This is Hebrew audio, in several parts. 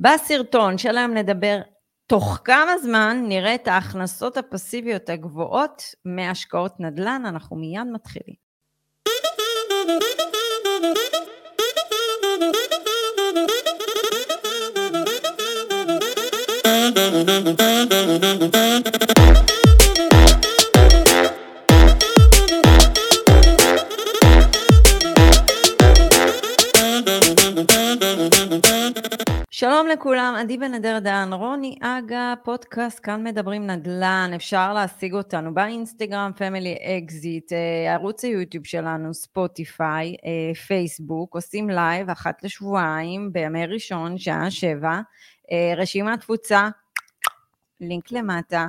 בסרטון של היום נדבר תוך כמה זמן נראה את ההכנסות הפסיביות הגבוהות מהשקעות נדל"ן, אנחנו מיד מתחילים. שלום לכולם, עדי בן אדר דן, רוני אגה, פודקאסט, כאן מדברים נדל"ן, אפשר להשיג אותנו באינסטגרם, Family Exit, אה, ערוץ היוטיוב שלנו, ספוטיפיי, אה, פייסבוק, עושים live אחת לשבועיים, בימי ראשון, שעה שבע, אה, רשימת תפוצה, לינק למטה,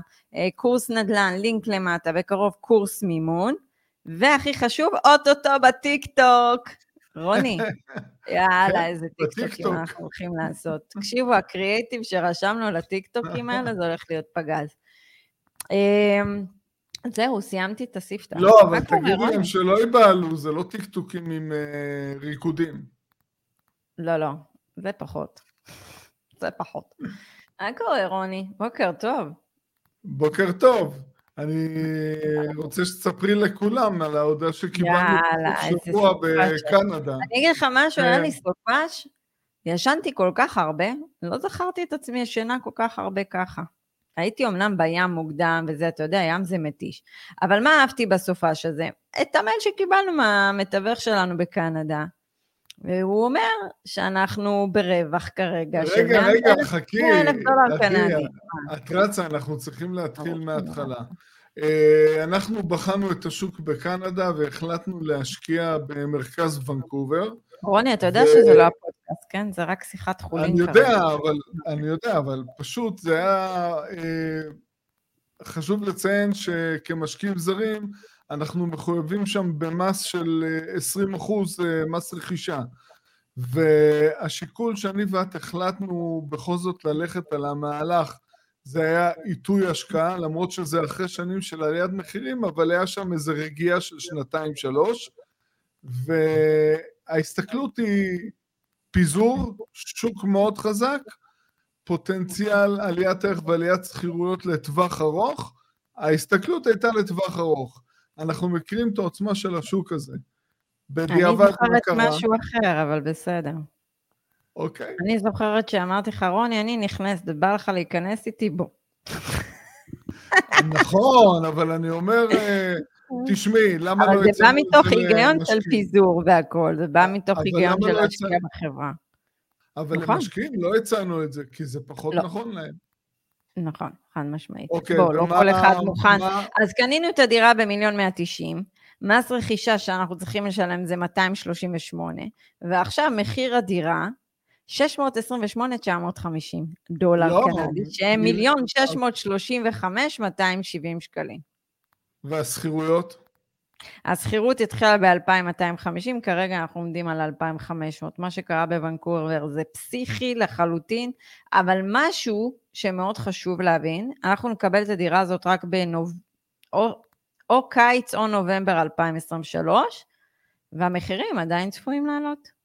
קורס נדל"ן, לינק למטה, בקרוב קורס מימון, והכי חשוב, אוטוטו בטיק טוק. רוני, יאללה, איזה טיקטוקים אנחנו הולכים לעשות. תקשיבו, הקריאייטיב שרשמנו לטיקטוקים האלה, זה הולך להיות פגז. אמ, זהו, סיימתי את הספתח. לא, אבל תגידי להם שלא ייבהלו, זה לא טיקטוקים עם אה, ריקודים. לא, לא, זה פחות. זה פחות. מה קורה, רוני? בוקר טוב. בוקר טוב. אני רוצה שתספרי לכולם על ההודעה שקיבלנו שבוע בקנדה. אני אגיד לך משהו, היה לי סופש, ישנתי כל כך הרבה, לא זכרתי את עצמי ישנה כל כך הרבה ככה. הייתי אמנם בים מוקדם וזה, אתה יודע, ים זה מתיש. אבל מה אהבתי בסופש הזה? את המייל שקיבלנו מהמתווך שלנו בקנדה. והוא אומר שאנחנו ברווח כרגע. רגע, רגע, חכי, את רצה, אנחנו צריכים להתחיל. מההתחלה. אה, אנחנו בחנו את השוק בקנדה והחלטנו להשקיע במרכז ונקובר. רוני, אתה יודע שזה לא הפודקאסט, כן? זה רק שיחת חולין אני יודע, אבל, אני יודע, אבל פשוט זה היה... אה, חשוב לציין שכמשקיעים זרים, אנחנו מחויבים שם במס של 20 אה, אחוז מס רכישה. והשיקול שאני ואת החלטנו בכל זאת ללכת על המהלך זה היה עיתוי השקעה, למרות שזה אחרי שנים של עליית מחירים, אבל היה שם איזו רגיעה של שנתיים-שלוש, וההסתכלות היא פיזור, שוק מאוד חזק, פוטנציאל עליית ערך ועליית שכירויות לטווח ארוך, ההסתכלות הייתה לטווח ארוך. אנחנו מכירים את העוצמה של השוק הזה. בדיעבד אני זוכרת משהו אחר, אבל בסדר. אוקיי. אני זוכרת שאמרתי לך, רוני, אני נכנסת, בא לך להיכנס איתי, בוא. נכון, אבל אני אומר, אה, תשמעי, למה לא יצאנו... אבל זה בא מתוך היגיון של פיזור והכול, זה בא מתוך היגיון של לא להשקיע בחברה. אבל נכון. למשקיעים לא הצענו את זה, כי זה פחות לא. נכון להם. נכון, חד משמעית. אוקיי, בוא, לא כל אחד מוכן. מה... אז קנינו את הדירה במיליון 190, מס רכישה שאנחנו צריכים לשלם זה 238, ועכשיו מחיר הדירה 628,950 דולר לא, קנדי, שהם מיליון 635,270 שקלים. והשכירויות? השכירות התחילה ב-2,250, כרגע אנחנו עומדים על 2,500. מה שקרה בוונקובר זה פסיכי לחלוטין, אבל משהו שמאוד חשוב להבין, אנחנו נקבל את הדירה הזאת רק בנוב... או, או קיץ או נובמבר 2023, והמחירים עדיין צפויים לעלות.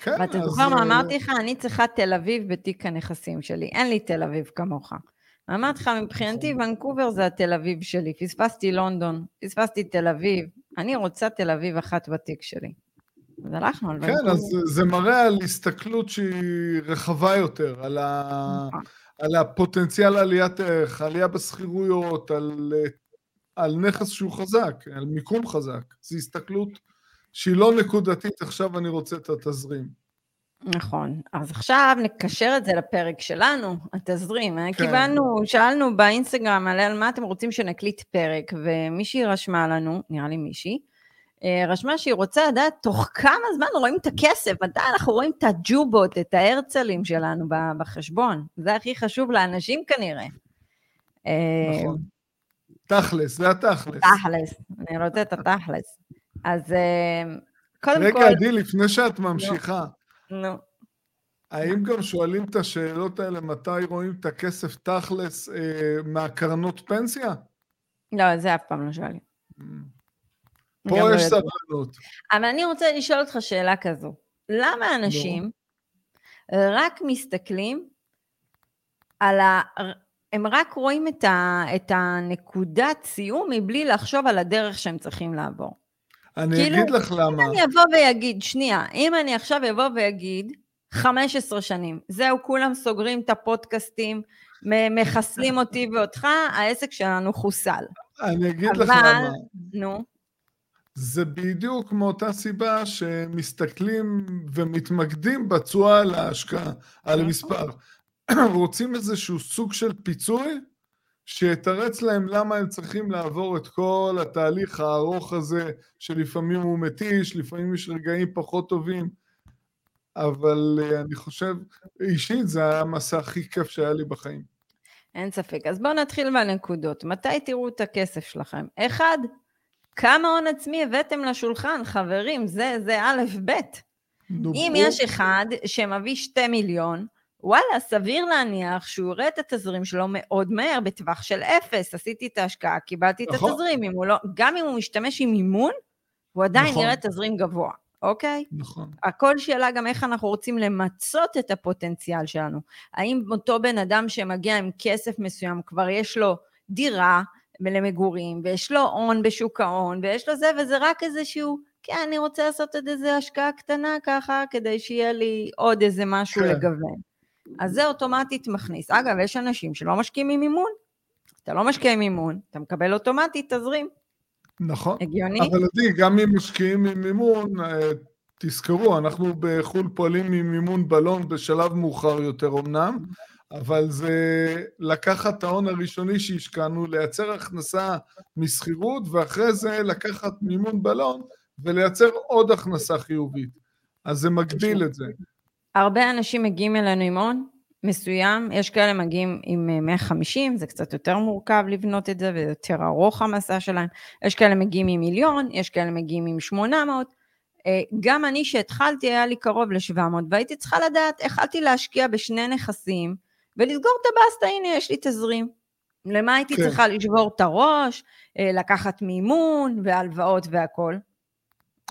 כן, ואתה זוכר מה אה, אמרתי לך? אני צריכה תל אביב בתיק הנכסים שלי, אין לי תל אביב כמוך. אמרתי לך, מבחינתי נכון. ונקובר זה התל אביב שלי, פספסתי לונדון, פספסתי תל אביב, אני רוצה תל אביב אחת בתיק שלי. אז הלכנו על ונקובר. כן, אז זה מראה על הסתכלות שהיא רחבה יותר, על, ה... נכון. על הפוטנציאל עליית ערך, עלייה בשכירויות, על, על נכס שהוא חזק, על מיקום חזק. זו הסתכלות שהיא לא נקודתית, עכשיו אני רוצה את התזרים. נכון. אז עכשיו נקשר את זה לפרק שלנו, התזרים. כן. קיבלנו, שאלנו באינסטגרם על מה אתם רוצים שנקליט פרק, ומישהי רשמה לנו, נראה לי מישהי, אה, רשמה שהיא רוצה לדעת תוך כמה זמן רואים את הכסף, מתי אנחנו רואים את הג'ובות, את ההרצלים שלנו בחשבון. זה הכי חשוב לאנשים כנראה. אה, נכון. תכלס, זה התכלס. תכלס, אני רוצה את התכלס. אז אה, קודם רגע, כל... רגע, עדי, לפני שאת ממשיכה. נו. האם גם שואלים את השאלות האלה מתי רואים את הכסף תכלס אה, מהקרנות פנסיה? לא, זה אף פעם לא שואלים. Mm. פה יש לא סבלנות. אבל אני רוצה לשאול אותך שאלה כזו. למה אנשים רק מסתכלים על ה... הם רק רואים את, ה... את הנקודת סיום מבלי לחשוב על הדרך שהם צריכים לעבור. אני כאילו, אגיד לך למה. אם אני אבוא ויגיד, שנייה, אם אני עכשיו אבוא ויגיד, 15 שנים, זהו, כולם סוגרים את הפודקאסטים, מחסלים אותי ואותך, העסק שלנו חוסל. אני אגיד אבל, לך למה. נו. זה בדיוק מאותה סיבה שמסתכלים ומתמקדים בתשואה על ההשקעה, על המספר. רוצים איזשהו סוג של פיצוי שיתרץ להם למה הם צריכים לעבור את כל התהליך הארוך הזה, שלפעמים הוא מתיש, לפעמים יש רגעים פחות טובים, אבל אה, אני חושב, אישית זה היה המסע הכי כיף שהיה לי בחיים. אין ספק. אז בואו נתחיל בנקודות. מתי תראו את הכסף שלכם? אחד, כמה הון עצמי הבאתם לשולחן, חברים? זה, זה א', ב'. אם יש אחד שמביא שתי מיליון, וואלה, סביר להניח שהוא יראה את התזרים שלו מאוד מהר, בטווח של אפס. עשיתי את ההשקעה, קיבלתי נכון. את התזרים. אם לא, גם אם הוא משתמש עם מימון, הוא עדיין נכון. יראה תזרים גבוה, אוקיי? נכון. הכל שאלה גם איך אנחנו רוצים למצות את הפוטנציאל שלנו. האם אותו בן אדם שמגיע עם כסף מסוים, כבר יש לו דירה למגורים, ויש לו הון בשוק ההון, ויש לו זה, וזה רק איזשהו... כן, אני רוצה לעשות את איזה השקעה קטנה ככה, כדי שיהיה לי עוד איזה משהו כן. לגוון. אז זה אוטומטית מכניס. אגב, יש אנשים שלא משקיעים עם מימון. אתה לא משקיע עם מימון, אתה מקבל אוטומטית תזרים. נכון. הגיוני? אבל עדי, גם אם משקיעים עם מימון, אה, תזכרו, אנחנו בחו"ל פועלים עם מימון בלון בשלב מאוחר יותר אמנם, אבל זה לקחת את ההון הראשוני שהשקענו, לייצר הכנסה משכירות, ואחרי זה לקחת מימון בלון ולייצר עוד הכנסה חיובית. אז זה מגדיל את זה. הרבה אנשים מגיעים אלינו עם הון מסוים, יש כאלה מגיעים עם 150, זה קצת יותר מורכב לבנות את זה ויותר ארוך המסע שלהם, יש כאלה מגיעים עם מיליון, יש כאלה מגיעים עם 800, אה, גם אני שהתחלתי היה לי קרוב ל-700 והייתי צריכה לדעת, החלטתי להשקיע בשני נכסים ולסגור את הבסטה, הנה יש לי תזרים. למה הייתי כן. צריכה לשבור את הראש, אה, לקחת מימון והלוואות והכל?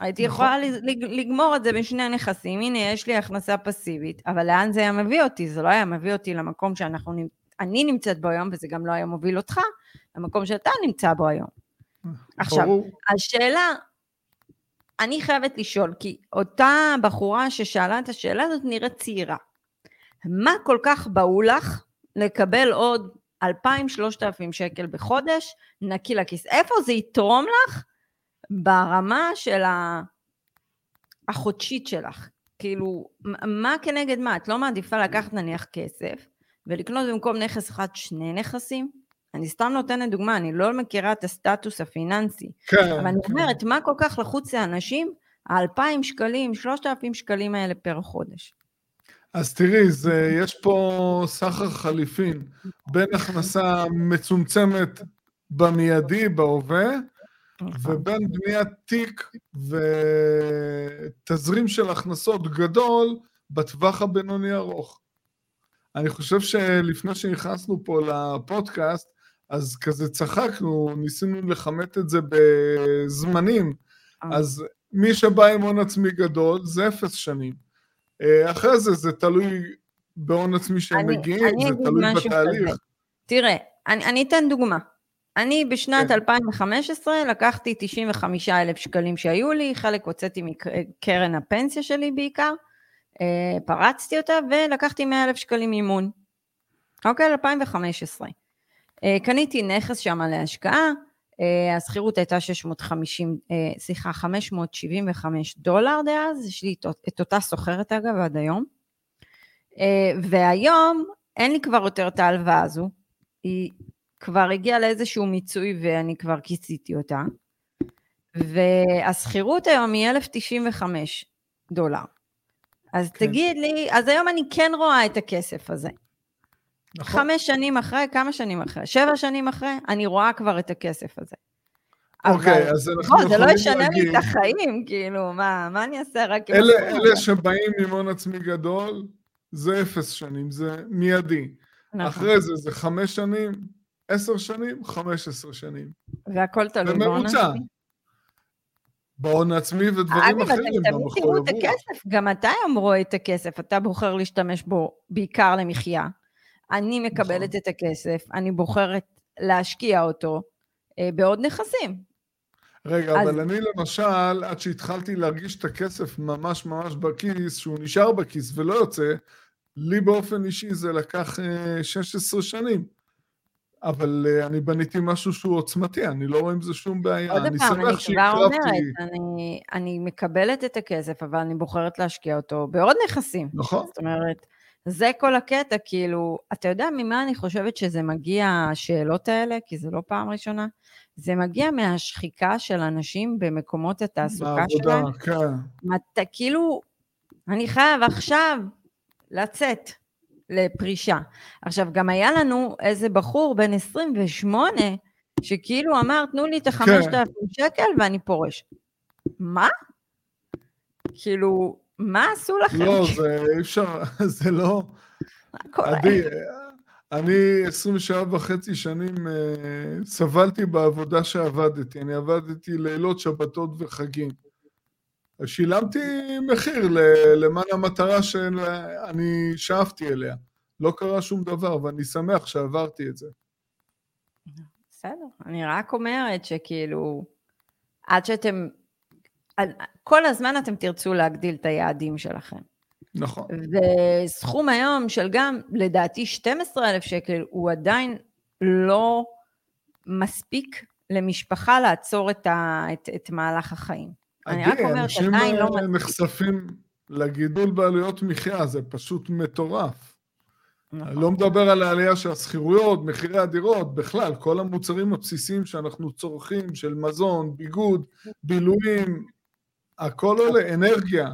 הייתי נכון. יכולה לגמור את זה בשני נכסים, הנה יש לי הכנסה פסיבית, אבל לאן זה היה מביא אותי? זה לא היה מביא אותי למקום שאנחנו, אני נמצאת בו היום, וזה גם לא היה מוביל אותך למקום שאתה נמצא בו היום. עכשיו, השאלה, אני חייבת לשאול, כי אותה בחורה ששאלה את השאלה הזאת נראית צעירה. מה כל כך בהול לך לקבל עוד 2,000-3,000 שקל בחודש נקי לכיס? איפה זה יתרום לך ברמה של החודשית שלך. כאילו, מה כנגד מה? את לא מעדיפה לקחת נניח כסף ולקנות במקום נכס אחד שני נכסים? אני סתם נותנת דוגמה, אני לא מכירה את הסטטוס הפיננסי. כן. אבל אני אומרת, מה כל כך לחוץ לאנשים? האלפיים שקלים, שלושת אלפים שקלים האלה פר חודש. אז תראי, זה, יש פה סחר חליפין בין הכנסה מצומצמת במיידי, בהווה. ובין בניית תיק ותזרים של הכנסות גדול בטווח הבינוני ארוך. אני חושב שלפני שנכנסנו פה לפודקאסט, אז כזה צחקנו, ניסינו לכמת את זה בזמנים. אה. אז מי שבא עם הון עצמי גדול זה אפס שנים. אה, אחרי זה זה תלוי בהון עצמי שהם מגיעים, זה תלוי בתהליך. כזה. תראה, אני, אני אתן דוגמה. אני בשנת כן. 2015 לקחתי 95 אלף שקלים שהיו לי, חלק הוצאתי מקרן הפנסיה שלי בעיקר, אה, פרצתי אותה ולקחתי 100 אלף שקלים מימון. אוקיי, 2015. אה, קניתי נכס שם להשקעה, אה, השכירות הייתה 650, סליחה, 575 דולר דאז, יש לי את אותה סוחרת אגב עד היום. והיום אין לי כבר יותר את ההלוואה הזו, היא כבר הגיעה לאיזשהו מיצוי ואני כבר כיסיתי אותה. והשכירות היום היא 1,095 דולר. אז כן. תגיד לי, אז היום אני כן רואה את הכסף הזה. נכון. חמש שנים אחרי, כמה שנים אחרי? שבע שנים אחרי, אני רואה כבר את הכסף הזה. אוקיי, אז אנחנו יכולים להגיד... זה לא ישנה לי את החיים, כאילו, מה, מה אני אעשה רק... אלה, אלה שבאים עם הון עצמי גדול, זה אפס שנים, זה מיידי. נכון. אחרי זה, זה חמש שנים, עשר שנים, חמש עשרה שנים. והכל תלוי בממוצע. בהון עצמי ודברים אחרים. אגב, אתם תמיד תראו את הכסף, גם אתה היום רואה את הכסף, אתה בוחר להשתמש בו בעיקר למחיה. אני מקבלת נכון. את הכסף, אני בוחרת להשקיע אותו אה, בעוד נכסים. רגע, אז... אבל אני למשל, עד שהתחלתי להרגיש את הכסף ממש ממש בכיס, שהוא נשאר בכיס ולא יוצא, לי באופן אישי זה לקח 16 אה, שנים. אבל uh, אני בניתי משהו שהוא עוצמתי, אני לא רואה עם זה שום בעיה. עוד פעם, אני כבר אומרת, אני, אני מקבלת את הכסף, אבל אני בוחרת להשקיע אותו בעוד נכסים. נכון. זאת אומרת, זה כל הקטע, כאילו, אתה יודע ממה אני חושבת שזה מגיע, השאלות האלה? כי זה לא פעם ראשונה. זה מגיע מהשחיקה של אנשים במקומות התעסוקה שלהם. בעבודה, כן. מת, כאילו, אני חייב עכשיו לצאת. לפרישה. עכשיו, גם היה לנו איזה בחור בן 28, שכאילו אמר, תנו לי את ה-5,000 כן. שקל ואני פורש. מה? כאילו, מה עשו לכם? לא, זה אי אפשר, זה לא... עדי, אני 27 וחצי שנים uh, סבלתי בעבודה שעבדתי. אני עבדתי לילות, שבתות וחגים. שילמתי מחיר למען המטרה שאני שאפתי אליה. לא קרה שום דבר, ואני שמח שעברתי את זה. בסדר, אני רק אומרת שכאילו, עד שאתם, כל הזמן אתם תרצו להגדיל את היעדים שלכם. נכון. וסכום היום של גם, לדעתי, 12,000 שקל, הוא עדיין לא מספיק למשפחה לעצור את, ה, את, את מהלך החיים. אני רק אומרת, עדיין לא... אנשים נחשפים לגידול בעלויות מחיה, זה פשוט מטורף. נכון. לא מדבר על העלייה של השכירויות, מחירי הדירות, בכלל, כל המוצרים הבסיסיים שאנחנו צורכים, של מזון, ביגוד, בילויים, הכל עולה, אנרגיה.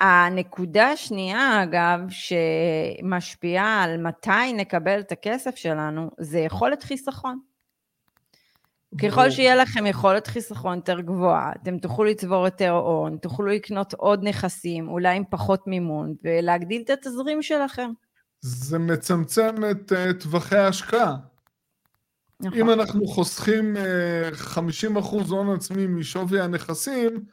הנקודה השנייה, אגב, שמשפיעה על מתי נקבל את הכסף שלנו, זה יכולת חיסכון. ככל שיהיה לכם יכולת חיסכון יותר גבוהה, אתם תוכלו לצבור יותר הון, תוכלו לקנות עוד נכסים, אולי עם פחות מימון, ולהגדיל את התזרים שלכם. זה מצמצם את uh, טווחי ההשקעה. נכון. אם אנחנו חוסכים uh, 50% הון עצמי משווי הנכסים,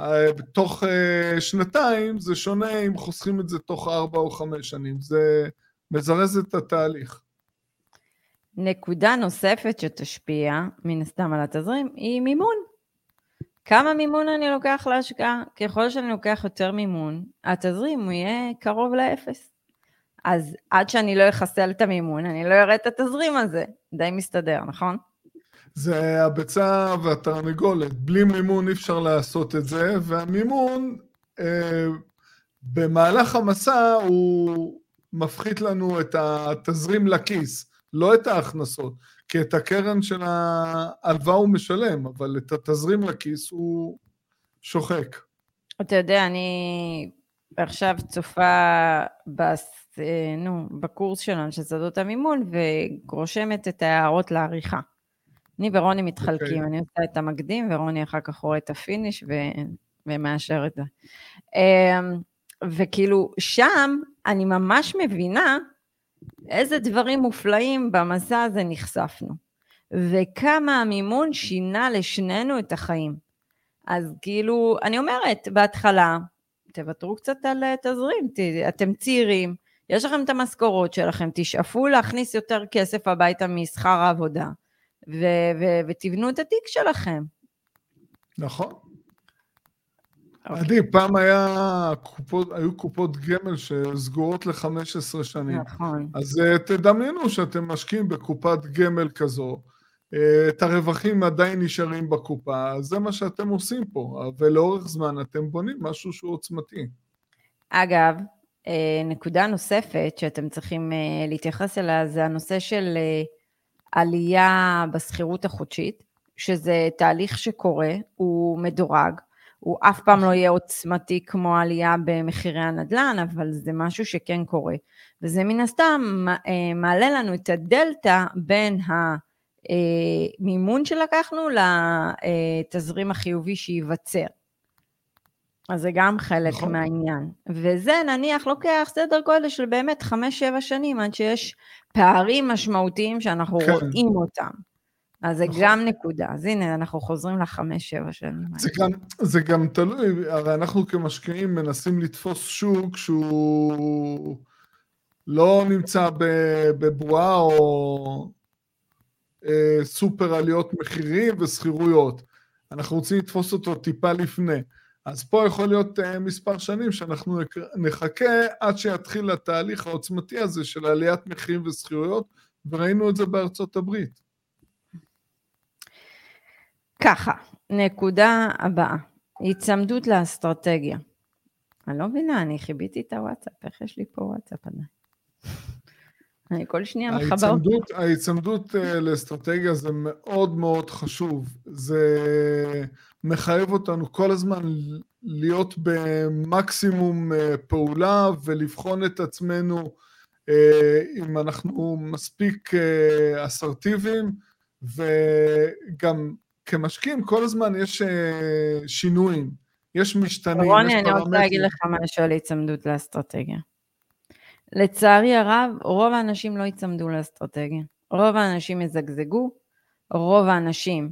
uh, בתוך uh, שנתיים, זה שונה אם חוסכים את זה תוך 4 או 5 שנים. זה מזרז את התהליך. נקודה נוספת שתשפיע, מן הסתם על התזרים, היא מימון. כמה מימון אני לוקח להשקעה? ככל שאני לוקח יותר מימון, התזרים הוא יהיה קרוב לאפס. אז עד שאני לא אחסל את המימון, אני לא אראה את התזרים הזה. די מסתדר, נכון? זה הביצה והתרנגולת. בלי מימון אי אפשר לעשות את זה, והמימון אה, במהלך המסע הוא מפחית לנו את התזרים לכיס, לא את ההכנסות. כי את הקרן של ההלוואה הוא משלם, אבל את התזרים לכיס הוא שוחק. אתה יודע, אני עכשיו צופה בס... נו, בקורס שלנו של סודות המימון, ורושמת את ההערות לעריכה. אני ורוני מתחלקים, okay. אוקיי. אני עושה את המקדים, ורוני אחר כך רואה את ה finish ו... ומאשר את זה. אמ, וכאילו, שם אני ממש מבינה איזה דברים מופלאים במסע הזה נחשפנו, וכמה המימון שינה לשנינו את החיים. אז כאילו, אני אומרת, בהתחלה, תוותרו קצת על אה, תזרים, אתם צעירים, יש לכם את המשכורות שלכם, תשאפו להכניס יותר כסף הביתה משכר העבודה, ו- ו- ותבנו את התיק שלכם. נכון. אוקיי. עדי, פעם היה קופות, היו קופות גמל שסגורות ל-15 שנים. נכון. אז uh, תדמיינו שאתם משקיעים בקופת גמל כזו, uh, את הרווחים עדיין נשארים בקופה, זה מה שאתם עושים פה, ולאורך זמן אתם בונים משהו שהוא עוצמתי. אגב, אה, נקודה נוספת שאתם צריכים אה, להתייחס אליה זה הנושא של אה, עלייה בשכירות החודשית, שזה תהליך שקורה, הוא מדורג, הוא אף פעם לא יהיה עוצמתי כמו עלייה במחירי הנדל"ן, אבל זה משהו שכן קורה. וזה מן הסתם מעלה לנו את הדלתא בין המימון שלקחנו לתזרים החיובי שייווצר. אז זה גם חלק נכון. מהעניין. וזה נניח לוקח סדר גודל של באמת 5-7 שנים עד שיש פערים משמעותיים שאנחנו כן. רואים אותם. אז זה נכון. גם נקודה. אז הנה, אנחנו חוזרים לחמש-שבע שנים. זה גם, זה גם תלוי, הרי אנחנו כמשקיעים מנסים לתפוס שוק שהוא לא נמצא בבועה או אה, סופר עליות מחירים ושכירויות. אנחנו רוצים לתפוס אותו טיפה לפני. אז פה יכול להיות uh, מספר שנים שאנחנו נחכה עד שיתחיל התהליך העוצמתי הזה של עליית מחירים ושכירויות, וראינו את זה בארצות הברית. ככה, נקודה הבאה, היצמדות לאסטרטגיה. אני לא מבינה, אני חיביתי את הוואטסאפ, איך יש לי פה וואטסאפ עדיין? אני כל שנייה מחבר. ההיצמדות אה, לאסטרטגיה זה מאוד מאוד חשוב. זה מחייב אותנו כל הזמן להיות במקסימום אה, פעולה ולבחון את עצמנו אה, אם אנחנו מספיק אסרטיביים, וגם כמשקיעים כל הזמן יש שינויים, יש משתנים, יש פרמטרים. רוני, אני רוצה להגיד לך משהו על היצמדות לאסטרטגיה. לצערי הרב, רוב האנשים לא ייצמדו לאסטרטגיה. רוב האנשים יזגזגו, רוב האנשים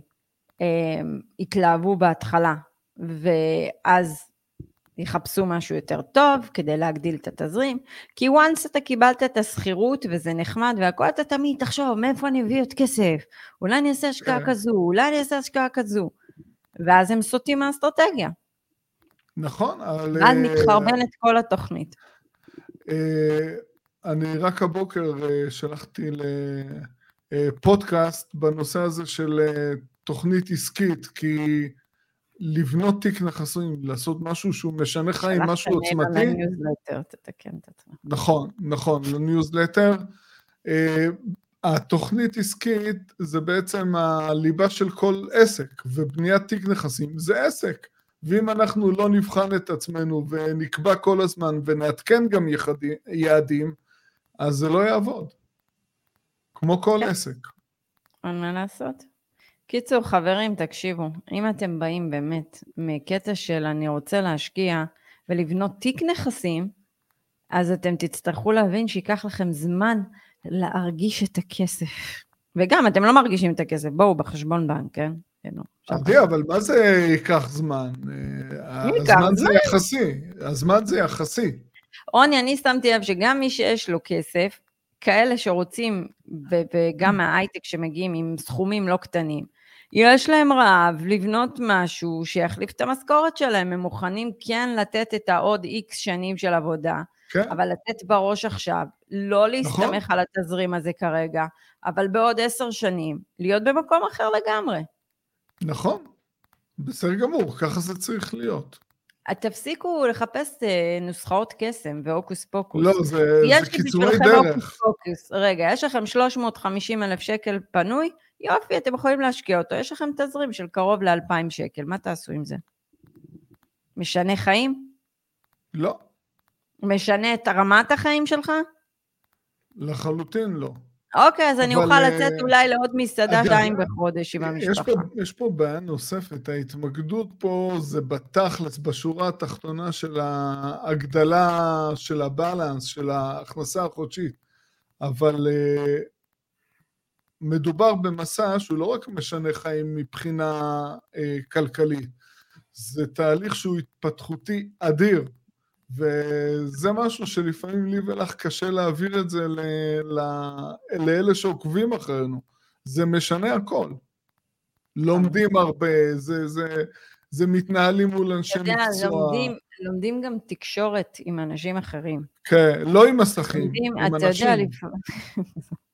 אה, יתלהבו בהתחלה, ואז יחפשו משהו יותר טוב כדי להגדיל את התזרים, כי once אתה קיבלת את השכירות וזה נחמד והכל, אתה תמיד תחשוב מאיפה אני אביא עוד כסף, אולי אני אעשה השקעה כן. כזו, אולי אני אעשה השקעה כזו, ואז הם סוטים מהאסטרטגיה. נכון, אבל... אז מתחרבנת כל התוכנית. אה, אני רק הבוקר אה, שלחתי לפודקאסט בנושא הזה של אה, תוכנית עסקית, כי לבנות תיק נכסים, לעשות משהו שהוא משנה חיים, משהו עוצמתי. נכון, נכון, לניוזלטר. התוכנית עסקית זה בעצם הליבה של כל עסק, ובניית תיק נכסים זה עסק. ואם אנחנו לא נבחן את עצמנו ונקבע כל הזמן ונעדכן גם יעדים, אז זה לא יעבוד. כמו כל כן. עסק. אין מה לעשות. קיצור, חברים, תקשיבו, אם אתם באים באמת מקטע של אני רוצה להשקיע ולבנות תיק נכסים, אז אתם תצטרכו להבין שייקח לכם זמן להרגיש את הכסף. וגם, אתם לא מרגישים את הכסף, בואו, בחשבון בנק, כן? כן, עדי, אבל מה זה ייקח זמן? אה, הזמן זה יחסי, הזמן זה יחסי. רוני, אני שמתי לב שגם מי שיש לו כסף, כאלה שרוצים, וגם מההייטק שמגיעים עם סכומים לא קטנים, יש להם רעב לבנות משהו שיחליף את המשכורת שלהם, הם מוכנים כן לתת את העוד איקס שנים של עבודה, כן. אבל לתת בראש עכשיו, לא להסתמך נכון. על התזרים הזה כרגע, אבל בעוד עשר שנים, להיות במקום אחר לגמרי. נכון, בסדר גמור, ככה זה צריך להיות. תפסיקו לחפש אה, נוסחאות קסם והוקוס פוקוס. לא, זה, זה קיצורי דרך. פוקוס. רגע, יש לכם 350 אלף שקל פנוי, יופי, אתם יכולים להשקיע אותו. יש לכם תזרים של קרוב ל-2,000 שקל, מה תעשו עם זה? משנה חיים? לא. משנה את רמת החיים שלך? לחלוטין לא. אוקיי, אז אני אוכל לצאת אה, אולי לעוד מסעדה שתיים בחודש עם המשפחה. יש פה בעיה נוספת, ההתמקדות פה זה בתכלס, בשורה התחתונה של ההגדלה של הבלנס, של ההכנסה החודשית, אבל אה, מדובר במסע שהוא לא רק משנה חיים מבחינה אה, כלכלית, זה תהליך שהוא התפתחותי אדיר. וזה משהו שלפעמים לי ולך קשה להעביר את זה ל- ל- לאלה שעוקבים אחרינו. זה משנה הכל. לומדים הרבה, זה, זה, זה מתנהלים מול אנשי מקצוע. אתה יודע, לומדים, לומדים גם תקשורת עם אנשים אחרים. כן, לא עם מסכים, לומדים, עם אתה אנשים. יודע, לפעמים...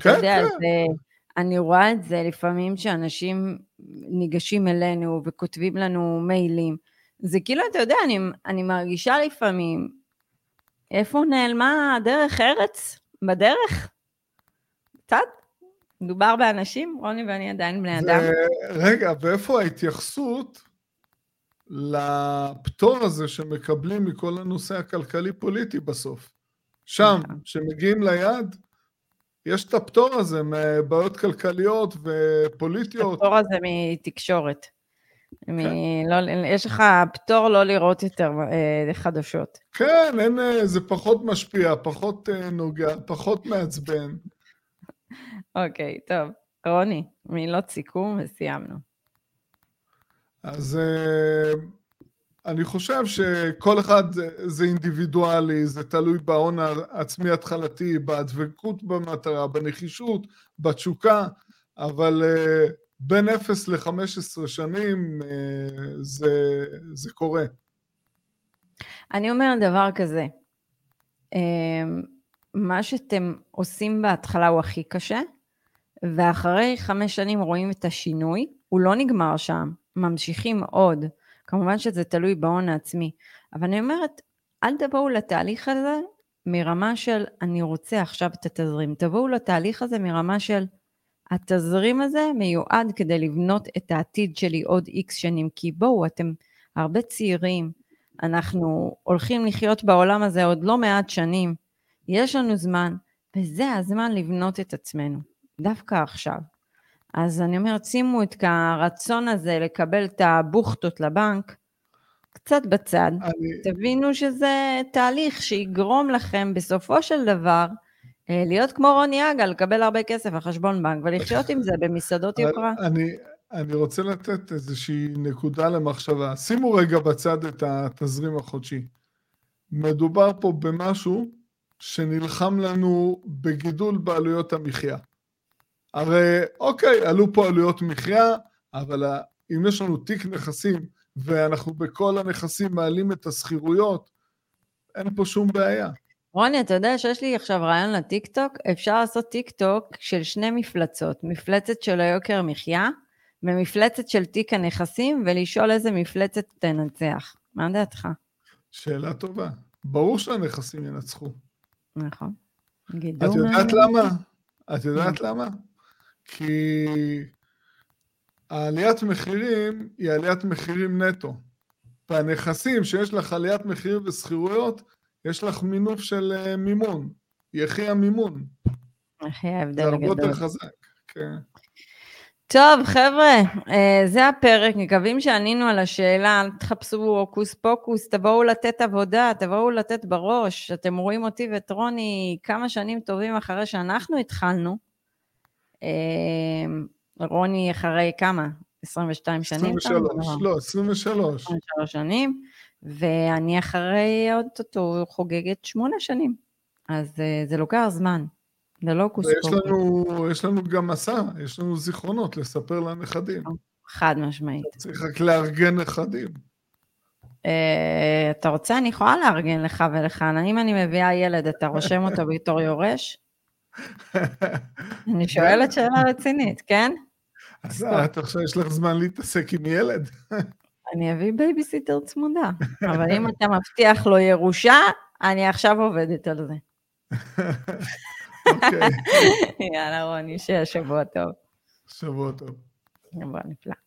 כן, אתה יודע, כן. זה, אני רואה את זה לפעמים שאנשים ניגשים אלינו וכותבים לנו מיילים. זה כאילו, אתה יודע, אני, אני מרגישה לפעמים, איפה נעלמה הדרך ארץ? בדרך? קצת? מדובר באנשים, רוני ואני עדיין בני אדם. רגע, ואיפה ההתייחסות לפטור הזה שמקבלים מכל הנושא הכלכלי-פוליטי בסוף? שם, נכון. כשמגיעים ליעד, יש את הפטור הזה מבעיות כלכליות ופוליטיות. הפטור הזה מתקשורת. כן. לא, יש לך פטור לא לראות יותר אה, חדשות. כן, אין, אה, זה פחות משפיע, פחות אה, נוגע, פחות מעצבן. אוקיי, טוב. רוני, מילות סיכום וסיימנו. אז אה, אני חושב שכל אחד זה אינדיבידואלי, זה תלוי בהון העצמי התחלתי, בדבקות במטרה, בנחישות, בתשוקה, אבל אה, בין 0 ל-15 שנים אה, זה, זה קורה. אני אומרת דבר כזה, מה שאתם עושים בהתחלה הוא הכי קשה, ואחרי חמש שנים רואים את השינוי, הוא לא נגמר שם, ממשיכים עוד. כמובן שזה תלוי בהון העצמי, אבל אני אומרת, אל תבואו לתהליך הזה מרמה של אני רוצה עכשיו את התזרים, תבואו לתהליך הזה מרמה של התזרים הזה מיועד כדי לבנות את העתיד שלי עוד איקס שנים, כי בואו, אתם הרבה צעירים, אנחנו הולכים לחיות בעולם הזה עוד לא מעט שנים, יש לנו זמן, וזה הזמן לבנות את עצמנו, דווקא עכשיו. אז אני אומרת, שימו את הרצון הזה לקבל את הבוכטות לבנק קצת בצד. אני... תבינו שזה תהליך שיגרום לכם בסופו של דבר אה, להיות כמו רוני אגה, לקבל הרבה כסף על חשבון בנק ולחיות עם זה במסעדות יוקרה. אני, אני רוצה לתת איזושהי נקודה למחשבה. שימו רגע בצד את התזרים החודשי. מדובר פה במשהו שנלחם לנו בגידול בעלויות המחיה. הרי אוקיי, עלו פה עלויות מחיה, אבל אם יש לנו תיק נכסים ואנחנו בכל הנכסים מעלים את השכירויות, אין פה שום בעיה. רוני, אתה יודע שיש לי עכשיו רעיון לטיקטוק? אפשר לעשות טיקטוק של שני מפלצות, מפלצת של היוקר מחיה ומפלצת של תיק הנכסים, ולשאול איזה מפלצת תנצח. מה דעתך? שאלה טובה. ברור שהנכסים ינצחו. נכון. את יודעת למה? את יודעת למה? כי העליית מחירים היא עליית מחירים נטו. והנכסים שיש לך עליית מחירים ושכירויות, יש לך מינוף של אה, מימון. יחי המימון. יחי ההבדל הגדול. זה הרבה יותר חזק, כן. טוב, חבר'ה, אה, זה הפרק, מקווים שענינו על השאלה, אל תחפשו הוקוס פוקוס, תבואו לתת עבודה, תבואו לתת בראש. אתם רואים אותי ואת רוני כמה שנים טובים אחרי שאנחנו התחלנו. אה, רוני אחרי כמה? 22 שנים? 23, לא, 23. 23 שנים, ואני אחרי עוד חוגגת שמונה שנים. אז אה, זה לוקח זמן. זה לא קוסקופי. יש לנו גם מסע, יש לנו זיכרונות לספר לנכדים. חד משמעית. צריך רק לארגן נכדים. אה, אתה רוצה? אני יכולה לארגן לך ולך. אם אני מביאה ילד, אתה רושם אותו בתור יורש? אני שואלת שאלה רצינית, כן? אז את עכשיו יש לך זמן להתעסק עם ילד. אני אביא בייביסיטר צמודה, אבל אם אתה מבטיח לו ירושה, אני עכשיו עובדת על זה. אוקיי. יאללה רוני, שיהיה שבוע טוב. שבוע טוב. שבוע נפלא.